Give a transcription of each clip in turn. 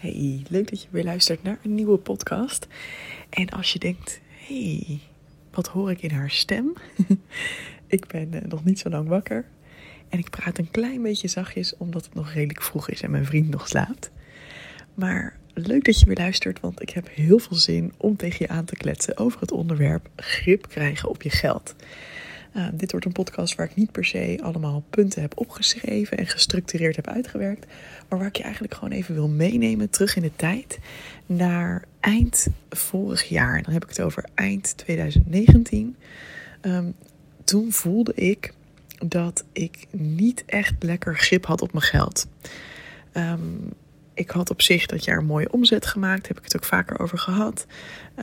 Hey, leuk dat je weer luistert naar een nieuwe podcast. En als je denkt, hey, wat hoor ik in haar stem? ik ben eh, nog niet zo lang wakker. En ik praat een klein beetje zachtjes, omdat het nog redelijk vroeg is en mijn vriend nog slaapt. Maar leuk dat je weer luistert, want ik heb heel veel zin om tegen je aan te kletsen over het onderwerp grip krijgen op je geld. Uh, dit wordt een podcast waar ik niet per se allemaal punten heb opgeschreven en gestructureerd heb uitgewerkt. Maar waar ik je eigenlijk gewoon even wil meenemen terug in de tijd naar eind vorig jaar. Dan heb ik het over eind 2019. Um, ehm, toen voelde ik dat ik niet echt lekker grip had op mijn geld. Um, ik had op zich dat jaar een mooie omzet gemaakt, heb ik het ook vaker over gehad.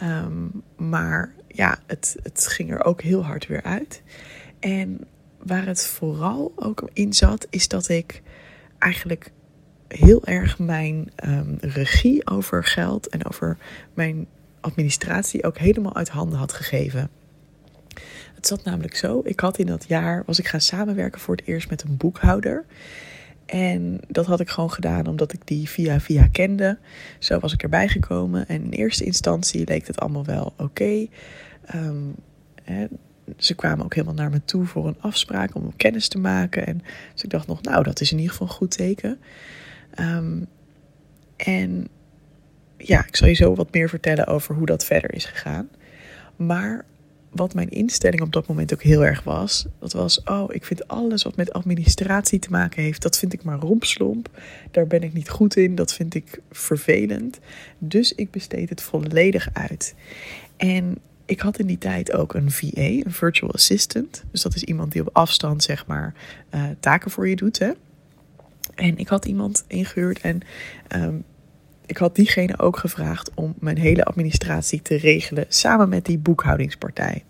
Um, maar ja, het, het ging er ook heel hard weer uit. En waar het vooral ook in zat, is dat ik eigenlijk heel erg mijn um, regie over geld en over mijn administratie ook helemaal uit handen had gegeven. Het zat namelijk zo, ik had in dat jaar, was ik gaan samenwerken voor het eerst met een boekhouder. En dat had ik gewoon gedaan omdat ik die via via kende. Zo was ik erbij gekomen. En in eerste instantie leek het allemaal wel oké. Ehm, ze kwamen ook helemaal naar me toe voor een afspraak om kennis te maken. En dus ik dacht nog, nou, dat is in ieder geval een goed teken. Ehm, en ja, ik zal je zo wat meer vertellen over hoe dat verder is gegaan. Maar wat mijn instelling op dat moment ook heel erg was, dat was, oh, ik vind alles wat met administratie te maken heeft, dat vind ik maar rompslomp. Daar ben ik niet goed in, dat vind ik vervelend. Dus ik besteed het volledig uit. En ik had in die tijd ook een VA, een virtual assistant. Dus dat is iemand die op afstand, zeg maar, uh, taken voor je doet. Hè? En ik had iemand ingehuurd en um, ik had diegene ook gevraagd om mijn hele administratie te regelen samen met die boekhoudingspartij.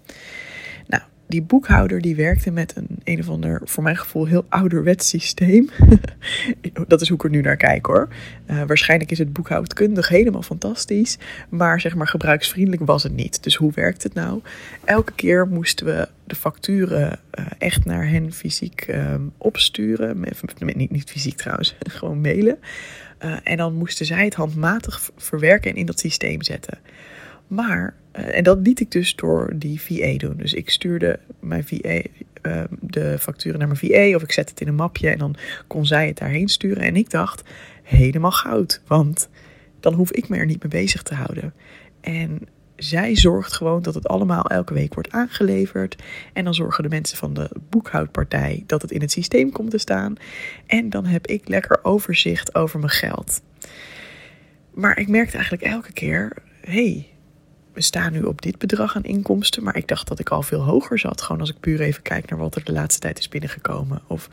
Die boekhouder die werkte met een een of ander, voor mijn gevoel, heel ouderwets systeem. dat is hoe ik er nu naar kijk hoor. Uh, waarschijnlijk is het boekhoudkundig helemaal fantastisch, maar zeg maar gebruiksvriendelijk was het niet. Dus hoe werkt het nou? Elke keer moesten we de facturen uh, echt naar hen fysiek uh, opsturen. Niet, niet fysiek trouwens, gewoon mailen. Uh, en dan moesten zij het handmatig verwerken en in dat systeem zetten. Maar, en dat liet ik dus door die VA doen. Dus ik stuurde mijn VA, uh, eh, de facturen naar mijn VA of ik zette het in een mapje en dan kon zij het daarheen sturen. En ik dacht, helemaal goud, want dan hoef ik me er niet mee bezig te houden. En zij zorgt gewoon dat het allemaal elke week wordt aangeleverd. En dan zorgen de mensen van de boekhoudpartij dat het in het systeem komt te staan. En dan heb ik lekker overzicht over mijn geld. Maar ik merkte eigenlijk elke keer: hey, we staan nu op dit bedrag aan inkomsten. Maar ik dacht dat ik al veel hoger zat. Gewoon als ik puur even kijk naar wat er de laatste tijd is binnengekomen. Of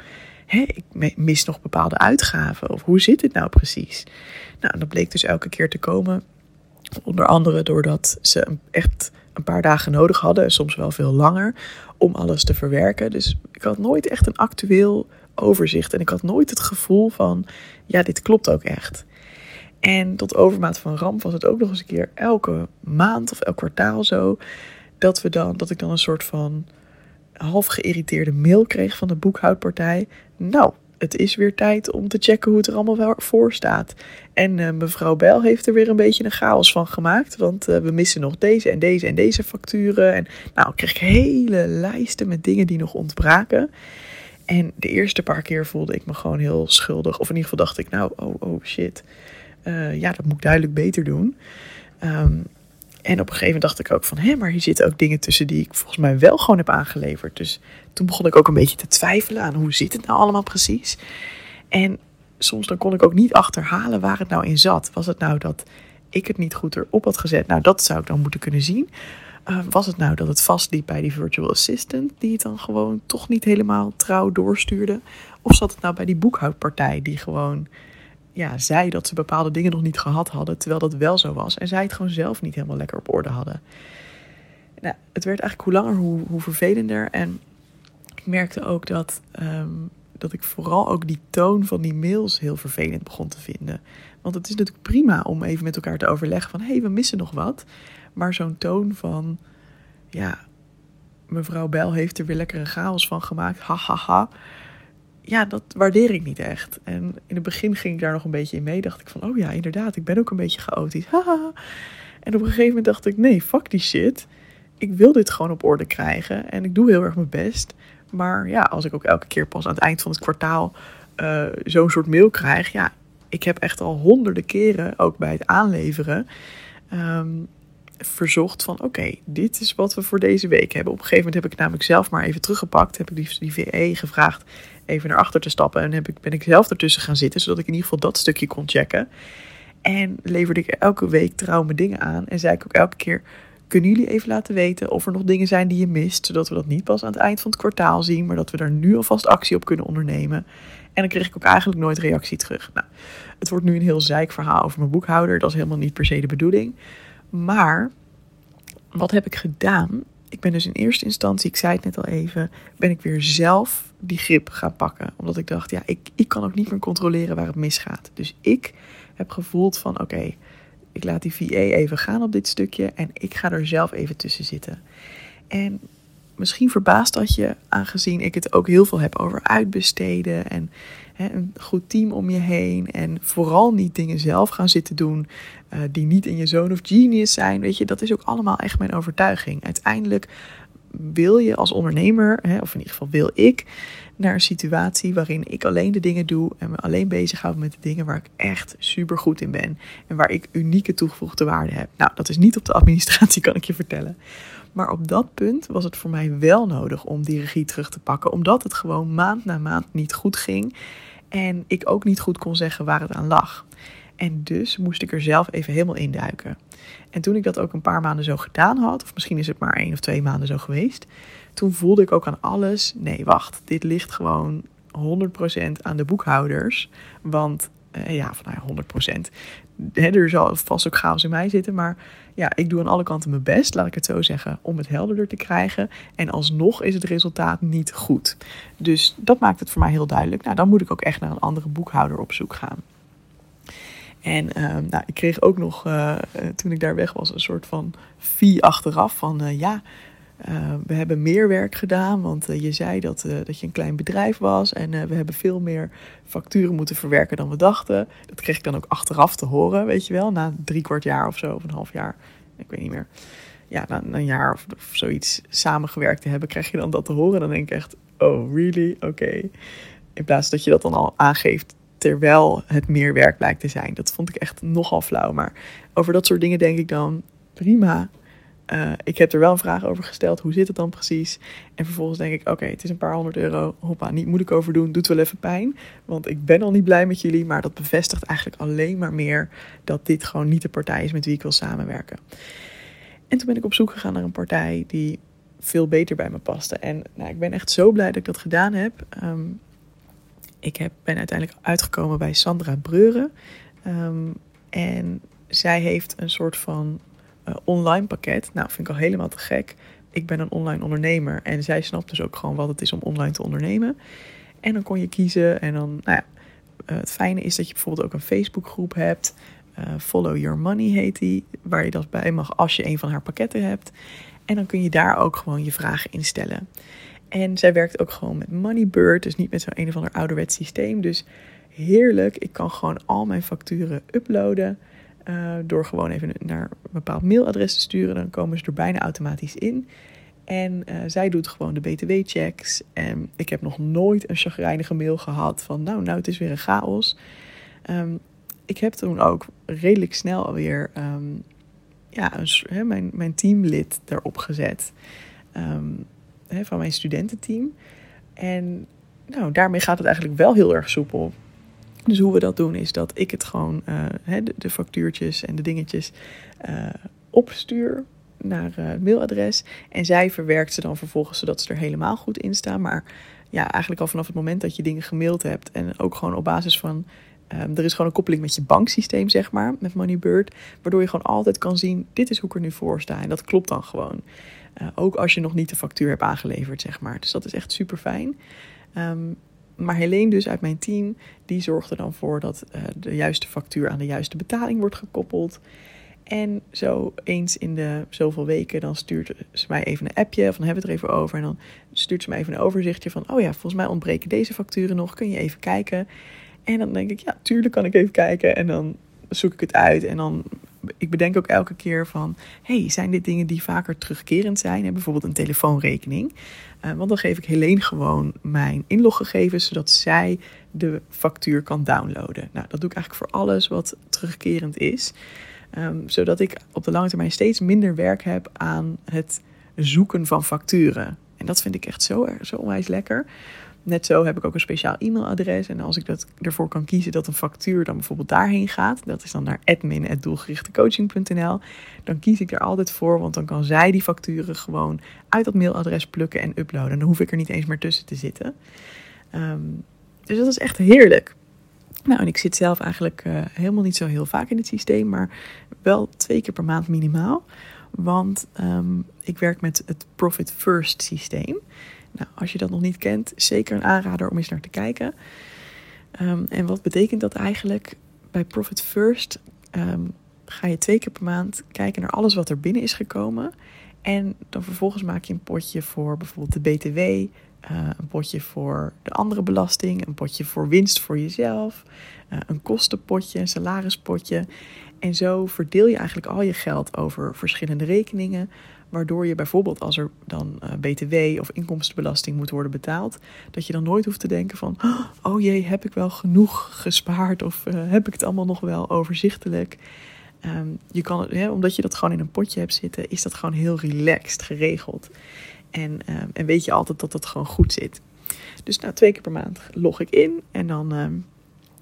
hé, ik mis nog bepaalde uitgaven. Of hoe zit het nou precies? Nou, dat bleek dus elke keer te komen Onder andere doordat ze echt een paar dagen nodig hadden, en soms wel veel langer, om alles te verwerken. Dus ik had nooit echt een actueel overzicht. En ik had nooit het gevoel van, ja, dit klopt ook echt. En tot overmaat van ramp was het ook nog eens een keer elke maand of elk kwartaal zo. Dat, we dan, dat ik dan een soort van half geïrriteerde mail kreeg van de boekhoudpartij. Nou, het is weer tijd om te checken hoe het er allemaal voor staat. En uh, mevrouw Bel heeft er weer een beetje een chaos van gemaakt. Want uh, we missen nog deze en deze en deze facturen. En nou, ik hele lijsten met dingen die nog ontbraken. En de eerste paar keer voelde ik me gewoon heel schuldig. Of in ieder geval dacht ik, nou, oh, oh shit. Uh, ja, dat moet ik duidelijk beter doen. Um, En op een gegeven moment dacht ik ook van, hé, maar hier zitten ook dingen tussen die ik volgens mij wel gewoon heb aangeleverd. Dus toen begon ik ook een beetje te twijfelen aan hoe zit het nou allemaal precies. En soms dan kon ik ook niet achterhalen waar het nou in zat. Was het nou dat ik het niet goed erop had gezet? Nou, dat zou ik dan moeten kunnen zien. Uh, was het nou dat het vastliep bij die virtual assistant, die het dan gewoon toch niet helemaal trouw doorstuurde? Of zat het nou bij die boekhoudpartij, die gewoon ja, zei dat ze bepaalde dingen nog niet gehad hadden, terwijl dat wel zo was. En zij het gewoon zelf niet helemaal lekker op orde hadden. Nou, het werd eigenlijk hoe langer, hoe, hoe vervelender. En ik merkte ook dat, um, dat ik vooral ook die toon van die mails heel vervelend begon te vinden. Want het is natuurlijk prima om even met elkaar te overleggen van... hé, hey, we missen nog wat. Maar zo'n toon van... ja, mevrouw Bel heeft er weer lekker een chaos van gemaakt. Ha, ha, ha ja, dat waardeer ik niet echt. En in het begin ging ik daar nog een beetje in mee. Dacht ik van, oh ja, inderdaad, ik ben ook een beetje chaotisch. Haha. En op een gegeven moment dacht ik, nee, fuck die shit. Ik wil dit gewoon op orde krijgen. En ik doe heel erg mijn best. Maar ja, als ik ook elke keer pas aan het eind van het kwartaal uh, zo'n soort mail krijg. Ja, ik heb echt al honderden keren, ook bij het aanleveren, um, verzocht van oké, dit is wat we voor deze week hebben. Op een gegeven moment heb ik namelijk zelf maar even teruggepakt. Heb ik die, die VE gevraagd even naar achter te stappen. En heb ik, ben ik zelf ertussen gaan zitten, zodat ik in ieder geval dat stukje kon checken. En leverde ik elke week trouw mijn dingen aan. En zei ik ook elke keer, kunnen jullie even laten weten of er nog dingen zijn die je mist. Zodat we dat niet pas aan het eind van het kwartaal zien, maar dat we daar nu alvast actie op kunnen ondernemen. En dan kreeg ik ook eigenlijk nooit reactie terug. Nou, het wordt nu een heel zeikverhaal over mijn boekhouder. Dat is helemaal niet per se de bedoeling. Maar wat heb ik gedaan? Ik ben dus in eerste instantie, ik zei het net al even, ben ik weer zelf die grip gaan pakken. Omdat ik dacht, ja, ik, ik kan ook niet meer controleren waar het misgaat. Dus ik heb gevoeld van, oké, ik laat die VA even gaan op dit stukje en ik ga er zelf even tussen zitten. En misschien verbaast dat je, aangezien ik het ook heel veel heb over uitbesteden en hè, een goed team om je heen. En vooral niet dingen zelf gaan zitten doen uh, die niet in je zone of genius zijn. Weet je, dat is ook allemaal echt mijn overtuiging. Uiteindelijk wil je als ondernemer, hè, of in ieder geval wil ik, naar een situatie waarin ik alleen de dingen doe en me alleen bezighoud met de dingen waar ik echt super goed in ben. En waar ik unieke toegevoegde waarde heb. Nou, dat is niet op de administratie, kan ik je vertellen. Maar op dat punt was het voor mij wel nodig om die regie terug te pakken, omdat het gewoon maand na maand niet goed ging en ik ook niet goed kon zeggen waar het aan lag. En dus moest ik er zelf even helemaal induiken. En toen ik dat ook een paar maanden zo gedaan had, of misschien is het maar één of twee maanden zo geweest, toen voelde ik ook aan alles: nee, wacht, dit ligt gewoon 100% aan de boekhouders. Want uh, ja, van nou ja, 100%. He, er zal vast ook chaos in mij zitten, maar ja, ik doe aan alle kanten mijn best, laat ik het zo zeggen, om het helderder te krijgen. En alsnog is het resultaat niet goed. Dus dat maakt het voor mij heel duidelijk. Nou, dan moet ik ook echt naar een andere boekhouder op zoek gaan. En uh, nou, ik kreeg ook nog, uh, toen ik daar weg was, een soort van fee achteraf van ja, we hebben meer werk gedaan, want je zei dat, dat je een klein bedrijf was en we hebben veel meer facturen moeten verwerken dan we dachten. Dat kreeg ik dan ook achteraf te horen, weet je wel, na drie kwart jaar of zo, of een half jaar, ik weet niet meer. Ja, na, een jaar of, of, zoiets samengewerkt te hebben, krijg je dan dat te horen. Dan denk ik echt, oh really? Oké. In plaats dat je dat dan al aangeeft terwijl het meer werk blijkt te zijn. Dat vond ik echt nogal flauw. Maar over dat soort dingen denk ik dan prima. Uh, ik heb er wel een vraag over gesteld. Hoe zit het dan precies? En vervolgens denk ik: oké, het is een paar honderd euro. Hoppa, niet moeilijk over doen. Doet wel even pijn. Want ik ben al niet blij met jullie. Maar dat bevestigt eigenlijk alleen maar meer dat dit gewoon niet de partij is met wie ik wil samenwerken. En toen ben ik op zoek gegaan naar een partij die veel beter bij me paste. En nou, ik ben echt zo blij dat ik dat gedaan heb. Um, ik heb, ben uiteindelijk uitgekomen bij Sandra Breuren. Um, en zij heeft een soort van uh, online pakket. Nou, vind ik al helemaal te gek. Ik ben een online ondernemer en zij snapt dus ook gewoon wat het is om online te ondernemen. En dan kon je kiezen en dan, nou ja, uh, het fijne is dat je bijvoorbeeld ook een Facebookgroep hebt. Uh, Follow Your Money heet die, waar je dat bij mag als je een van haar pakketten hebt. En dan kun je daar ook gewoon je vragen instellen. En zij werkt ook gewoon met Moneybird, dus niet met zo'n een of ander ouderwets systeem. Dus heerlijk, ik kan gewoon al mijn facturen uploaden. Uh, door gewoon even naar een bepaald mailadres te sturen. Dan komen ze er bijna automatisch in. En uh, zij doet gewoon de BTW-checks. En ik heb nog nooit een chagrijnige mail gehad van... nou, nou, het is weer een chaos. Um, ik heb toen ook redelijk snel alweer um, ja, een, mijn, mijn teamlid erop gezet. Ehm, van mijn studententeam. En nou, daarmee gaat het eigenlijk wel heel erg soepel. Dus hoe we dat doen is dat ik het gewoon, uh, de, de, factuurtjes en de dingetjes uh, opstuur naar uh, het mailadres. En zij verwerkt ze dan vervolgens zodat ze er helemaal goed in staan. Maar ja, eigenlijk al vanaf het moment dat je dingen gemaild hebt en ook gewoon op basis van Um, er is gewoon een koppeling met je banksysteem, zeg maar, met Moneybird. Waardoor je gewoon altijd kan zien, dit is hoe ik er nu voor sta. En dat klopt dan gewoon. Ook als je nog niet de factuur hebt aangeleverd, zeg maar. Dus dat is echt super fijn. Um, maar Helene dus uit mijn team, die zorgt er dan voor dat uh, de juiste factuur aan de juiste betaling wordt gekoppeld. En zo eens in de zoveel weken, dan stuurt ze mij even een appje, dan hebben we het er even over. En dan stuurt ze mij even een overzichtje van, oh ja, volgens mij ontbreken deze facturen nog, kun je even kijken. En dan denk ik, ja, tuurlijk kan ik even kijken. En dan zoek ik het uit. En dan, ik bedenk ook elke keer van, hey, zijn dit dingen die vaker terugkerend zijn? Bijvoorbeeld een telefoonrekening. Uh, want dan geef ik Helene gewoon mijn inloggegevens, zodat zij de factuur kan downloaden. Nou, dat doe ik eigenlijk voor alles wat terugkerend is. Um, zodat ik op de lange termijn steeds minder werk heb aan het zoeken van facturen. En dat vind ik echt zo, zo onwijs lekker. Net zo heb ik ook een speciaal e-mailadres. En als ik dat ervoor kan kiezen dat een factuur dan bijvoorbeeld daarheen gaat, dat is dan naar admin.doelgerichtecoaching.nl, dan kies ik er altijd voor, want dan kan zij die facturen gewoon uit dat mailadres plukken en uploaden. Dan hoef ik er niet eens meer tussen te zitten. Um, dus dat is echt heerlijk. Nou, en ik zit zelf eigenlijk uh, helemaal niet zo heel vaak in het systeem, maar wel twee keer per maand minimaal. Want um, ik werk met het Profit First systeem. Nou, als je dat nog niet kent, zeker een aanrader om eens naar te kijken. Um, en wat betekent dat eigenlijk? Bij Profit First um, ga je twee keer per maand kijken naar alles wat er binnen is gekomen. En dan vervolgens maak je een potje voor bijvoorbeeld de BTW, uh, een potje voor de andere belasting, een potje voor winst voor jezelf, uh, een kostenpotje, een salarispotje. En zo verdeel je eigenlijk al je geld over verschillende rekeningen, Waardoor je bijvoorbeeld als er dan uh, BTW of inkomstenbelasting moet worden betaald, dat je dan nooit hoeft te denken van, oh jee, heb ik wel genoeg gespaard of uh, heb ik het allemaal nog wel overzichtelijk? Um, je kan, hè, omdat je dat gewoon in een potje hebt zitten, is dat gewoon heel relaxed geregeld. En, um, en weet je altijd dat dat gewoon goed zit. Dus nou, twee keer per maand log ik in en dan um,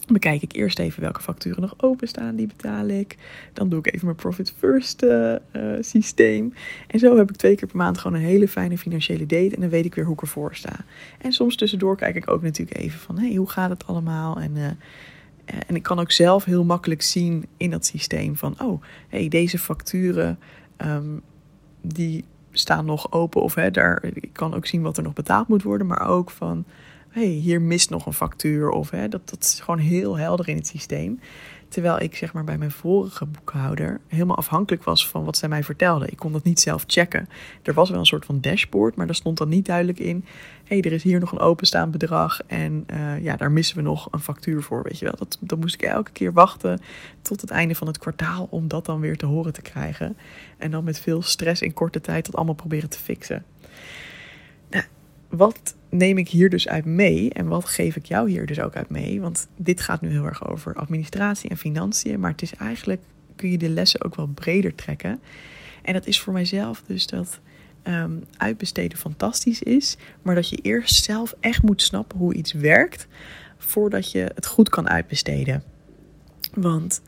bekijk ik eerst even welke facturen nog openstaan, die betaal ik. Dan doe ik even mijn Profit First uh, uh, systeem. En zo heb ik twee keer per maand gewoon een hele fijne financiële date. En dan weet ik weer hoe ik ervoor sta. En soms tussendoor kijk ik ook natuurlijk even van, hey, hoe gaat het allemaal? En, uh, en ik kan ook zelf heel makkelijk zien in dat systeem van, oh, hey, deze facturen, um, die staan nog open. Of hè, daar, ik kan ook zien wat er nog betaald moet worden. Maar ook van hey, hier mist nog een factuur. Of hè, dat, dat is gewoon heel helder in het systeem. Terwijl ik zeg maar bij mijn vorige boekhouder helemaal afhankelijk was van wat zij mij vertelde. Ik kon dat niet zelf checken. Er was wel een soort van dashboard, maar daar stond dan niet duidelijk in. Hé, hey, er is hier nog een openstaand bedrag en uh, ja, daar missen we nog een factuur voor, weet je wel. Dat, dan moest ik elke keer wachten tot het einde van het kwartaal om dat dan weer te horen te krijgen. En dan met veel stress in korte tijd dat allemaal proberen te fixen. Wat neem ik hier dus uit mee en wat geef ik jou hier dus ook uit mee? Want dit gaat nu heel erg over administratie en financiën, maar het is eigenlijk kun je de lessen ook wel breder trekken. En dat is voor mijzelf dus dat um, uitbesteden fantastisch is, maar dat je eerst zelf echt moet snappen hoe iets werkt voordat je het goed kan uitbesteden. Want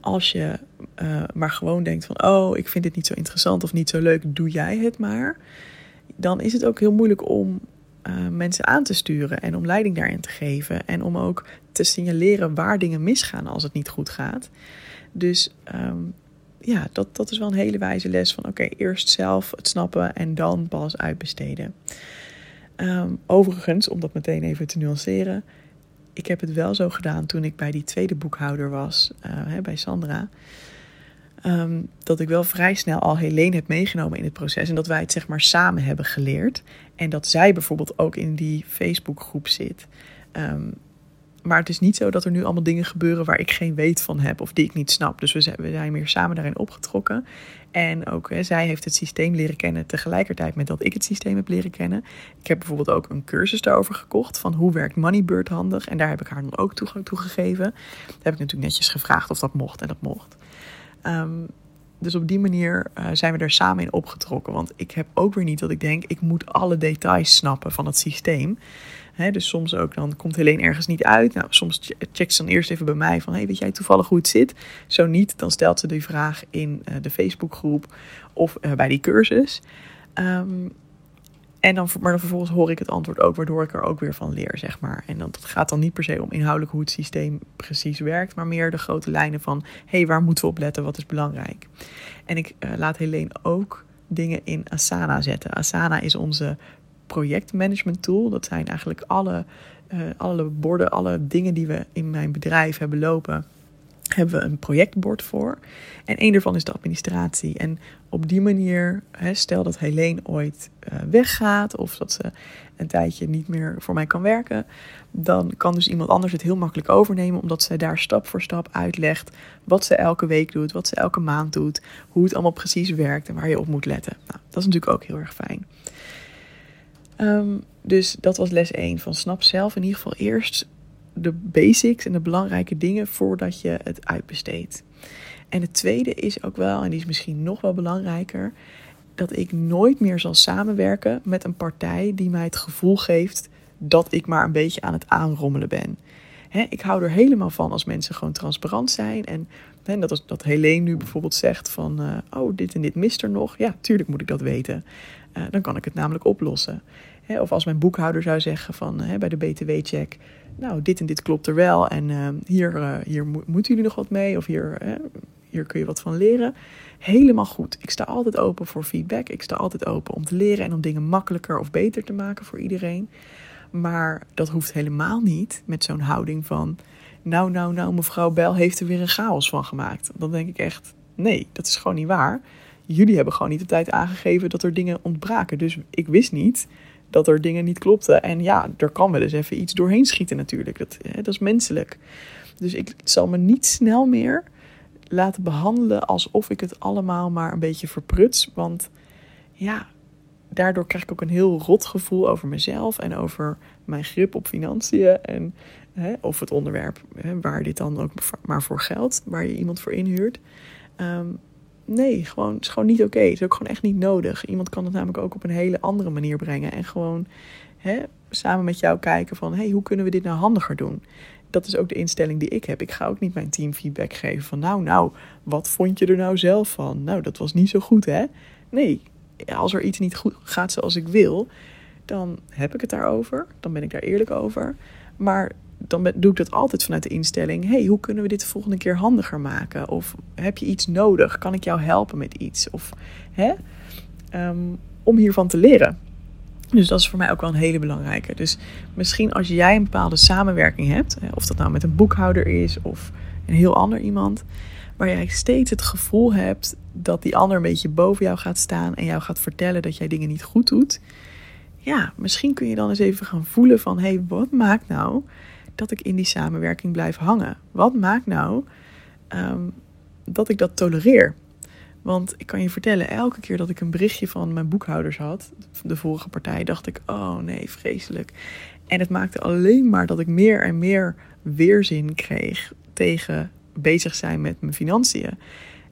als je uh, maar gewoon denkt van, oh, ik vind dit niet zo interessant of niet zo leuk, doe jij het maar. Dan is het ook heel moeilijk om uh, mensen aan te sturen en om leiding daarin te geven. En om ook te signaleren waar dingen misgaan als het niet goed gaat. Dus um, ja, dat, dat is wel een hele wijze les van oké, eerst zelf het snappen en dan pas uitbesteden. Um, overigens, om dat meteen even te nuanceren. Ik heb het wel zo gedaan toen ik bij die tweede boekhouder was, hè, bij Sandra. Um, dat ik wel vrij snel al Helene heb meegenomen in het proces. En dat wij het zeg maar samen hebben geleerd. En dat zij bijvoorbeeld ook in die Facebookgroep zit. Um, maar het is niet zo dat er nu allemaal dingen gebeuren waar ik geen weet van heb of die ik niet snap. Dus we zijn, we zijn meer samen daarin opgetrokken. En ook hè, zij heeft het systeem leren kennen tegelijkertijd met dat ik het systeem heb leren kennen. Ik heb bijvoorbeeld ook een cursus daarover gekocht van hoe werkt Moneybird handig. En daar heb ik haar dan ook toegang toe gegeven. Daar heb ik natuurlijk netjes gevraagd of dat mocht en dat mocht. Um, dus op die manier uh, zijn we er samen in opgetrokken. Want ik heb ook weer niet dat ik denk, ik moet alle details snappen van het systeem. Hè, dus soms ook, dan komt Helene ergens niet uit. Nou, soms checkt ze dan eerst even bij mij van, hey, weet jij toevallig hoe het zit? Zo niet, dan stelt ze die vraag in uh, de Facebookgroep of uh, bij die cursus. Um, en dan, maar dan vervolgens hoor ik het antwoord ook, waardoor ik er ook weer van leer, zeg maar. En dan, het gaat dan niet per se om inhoudelijk hoe het systeem precies werkt, maar meer de grote lijnen van, hé, hey, waar moeten we op letten, wat is belangrijk? En ik uh, laat Helene ook dingen in Asana zetten. Asana is onze projectmanagement tool. Dat zijn eigenlijk alle, uh, alle borden, alle dingen die we in mijn bedrijf hebben lopen hebben we een projectbord voor. En één daarvan is de administratie. En op die manier, stel dat Helene ooit uh, weggaat of dat ze een tijdje niet meer voor mij kan werken, dan kan dus iemand anders het heel makkelijk overnemen, omdat zij daar stap voor stap uitlegt wat ze elke week doet, wat ze elke maand doet, hoe het allemaal precies werkt en waar je op moet letten. Nou, dat is natuurlijk ook heel erg fijn. Um, dus dat was les 1 van snap zelf in ieder geval eerst de basics en de belangrijke dingen voordat je het uitbesteedt. En het tweede is ook wel, en die is misschien nog wel belangrijker, dat ik nooit meer zal samenwerken met een partij die mij het gevoel geeft dat ik maar een beetje aan het aanrommelen ben. ik hou er helemaal van als mensen gewoon transparant zijn. En dat, is, dat Helene nu bijvoorbeeld zegt van, uh, oh, dit en dit mist er nog. Ja, tuurlijk moet ik dat weten. Uh, dan kan ik het namelijk oplossen. of als mijn boekhouder zou zeggen van, bij de BTW-check, nou, dit en dit klopt er wel en uh, hier, uh, hier mo moeten jullie nog wat mee of hier, hier kun je wat van leren. Helemaal goed. Ik sta altijd open voor feedback. Ik sta altijd open om te leren en om dingen makkelijker of beter te maken voor iedereen. Maar dat hoeft helemaal niet met zo'n houding van, nou, nou, nou, mevrouw Bel heeft er weer een chaos van gemaakt. Dan denk ik echt, nee, dat is gewoon niet waar. Jullie hebben gewoon niet de tijd aangegeven dat er dingen ontbraken. Dus ik wist niet dat er dingen niet klopten. En ja, er kan wel eens even iets doorheen schieten natuurlijk. Dat, hè, dat is menselijk. Dus ik zal me niet snel meer laten behandelen alsof ik het allemaal maar een beetje verpruts. Want ja, daardoor krijg ik ook een heel rot gevoel over mezelf en over mijn grip op financiën. En hè, of het onderwerp hè, waar dit dan ook maar voor geldt, waar je iemand voor inhuurt. Um, nee, gewoon, het is gewoon niet oké. Het is ook gewoon echt niet nodig. Iemand kan het namelijk ook op een hele andere manier brengen. En gewoon hè, samen met jou kijken van, hey, hoe kunnen we dit nou handiger doen? Dat is ook de instelling die ik heb. Ik ga ook niet mijn team feedback geven van, nou, nou, wat vond je er nou zelf van? Nou, dat was niet zo goed, hè? Nee, als er iets niet goed gaat zoals ik wil, dan heb ik het daarover. Dan ben ik daar eerlijk over. Maar dan doe ik dat altijd vanuit de instelling: hey, hoe kunnen we dit de volgende keer handiger maken? Of heb je iets nodig? Kan ik jou helpen met iets? Of hè, um, om hiervan te leren. Dus dat is voor mij ook wel een hele belangrijke. Dus misschien als jij een bepaalde samenwerking hebt, of dat nou met een boekhouder is of een heel ander iemand, waar jij steeds het gevoel hebt dat die ander een beetje boven jou gaat staan en jou gaat vertellen dat jij dingen niet goed doet. Ja, misschien kun je dan eens even gaan voelen van hé, hey, wat maakt nou dat ik in die samenwerking blijf hangen? Wat maakt nou um, dat ik dat tolereer? Want ik kan je vertellen, elke keer dat ik een berichtje van mijn boekhouders had, de vorige partij, dacht ik: oh nee, vreselijk. En het maakte alleen maar dat ik meer en meer weerzin kreeg tegen bezig zijn met mijn financiën.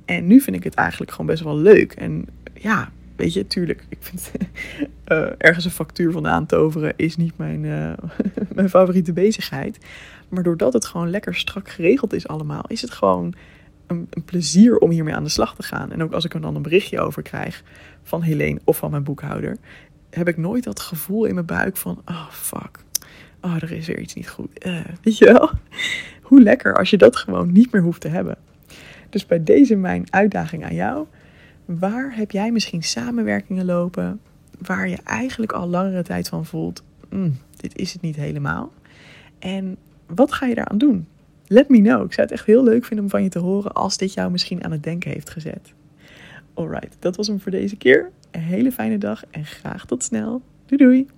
En nu vind ik het eigenlijk gewoon best wel leuk. En ja, weet je, tuurlijk, ik vind uh, ergens een factuur vandaan toveren is niet mijn, uh, mijn favoriete bezigheid. Maar doordat het gewoon lekker strak geregeld is allemaal, is het gewoon een, een, plezier om hiermee aan de slag te gaan. En ook als ik er dan een berichtje over krijg van Helene of van mijn boekhouder, heb ik nooit dat gevoel in mijn buik van, oh fuck, oh er is weer iets niet goed. Uh, weet je wel? Hoe lekker als je dat gewoon niet meer hoeft te hebben. Dus bij deze mijn uitdaging aan jou Waar heb jij misschien samenwerkingen lopen waar je eigenlijk al langere tijd van voelt: mm, dit is het niet helemaal? En wat ga je daaraan doen? Let me know. Ik zou het echt heel leuk vinden om van je te horen als dit jou misschien aan het denken heeft gezet. Alright, dat was hem voor deze keer. Een hele fijne dag en graag tot snel. Doei doei!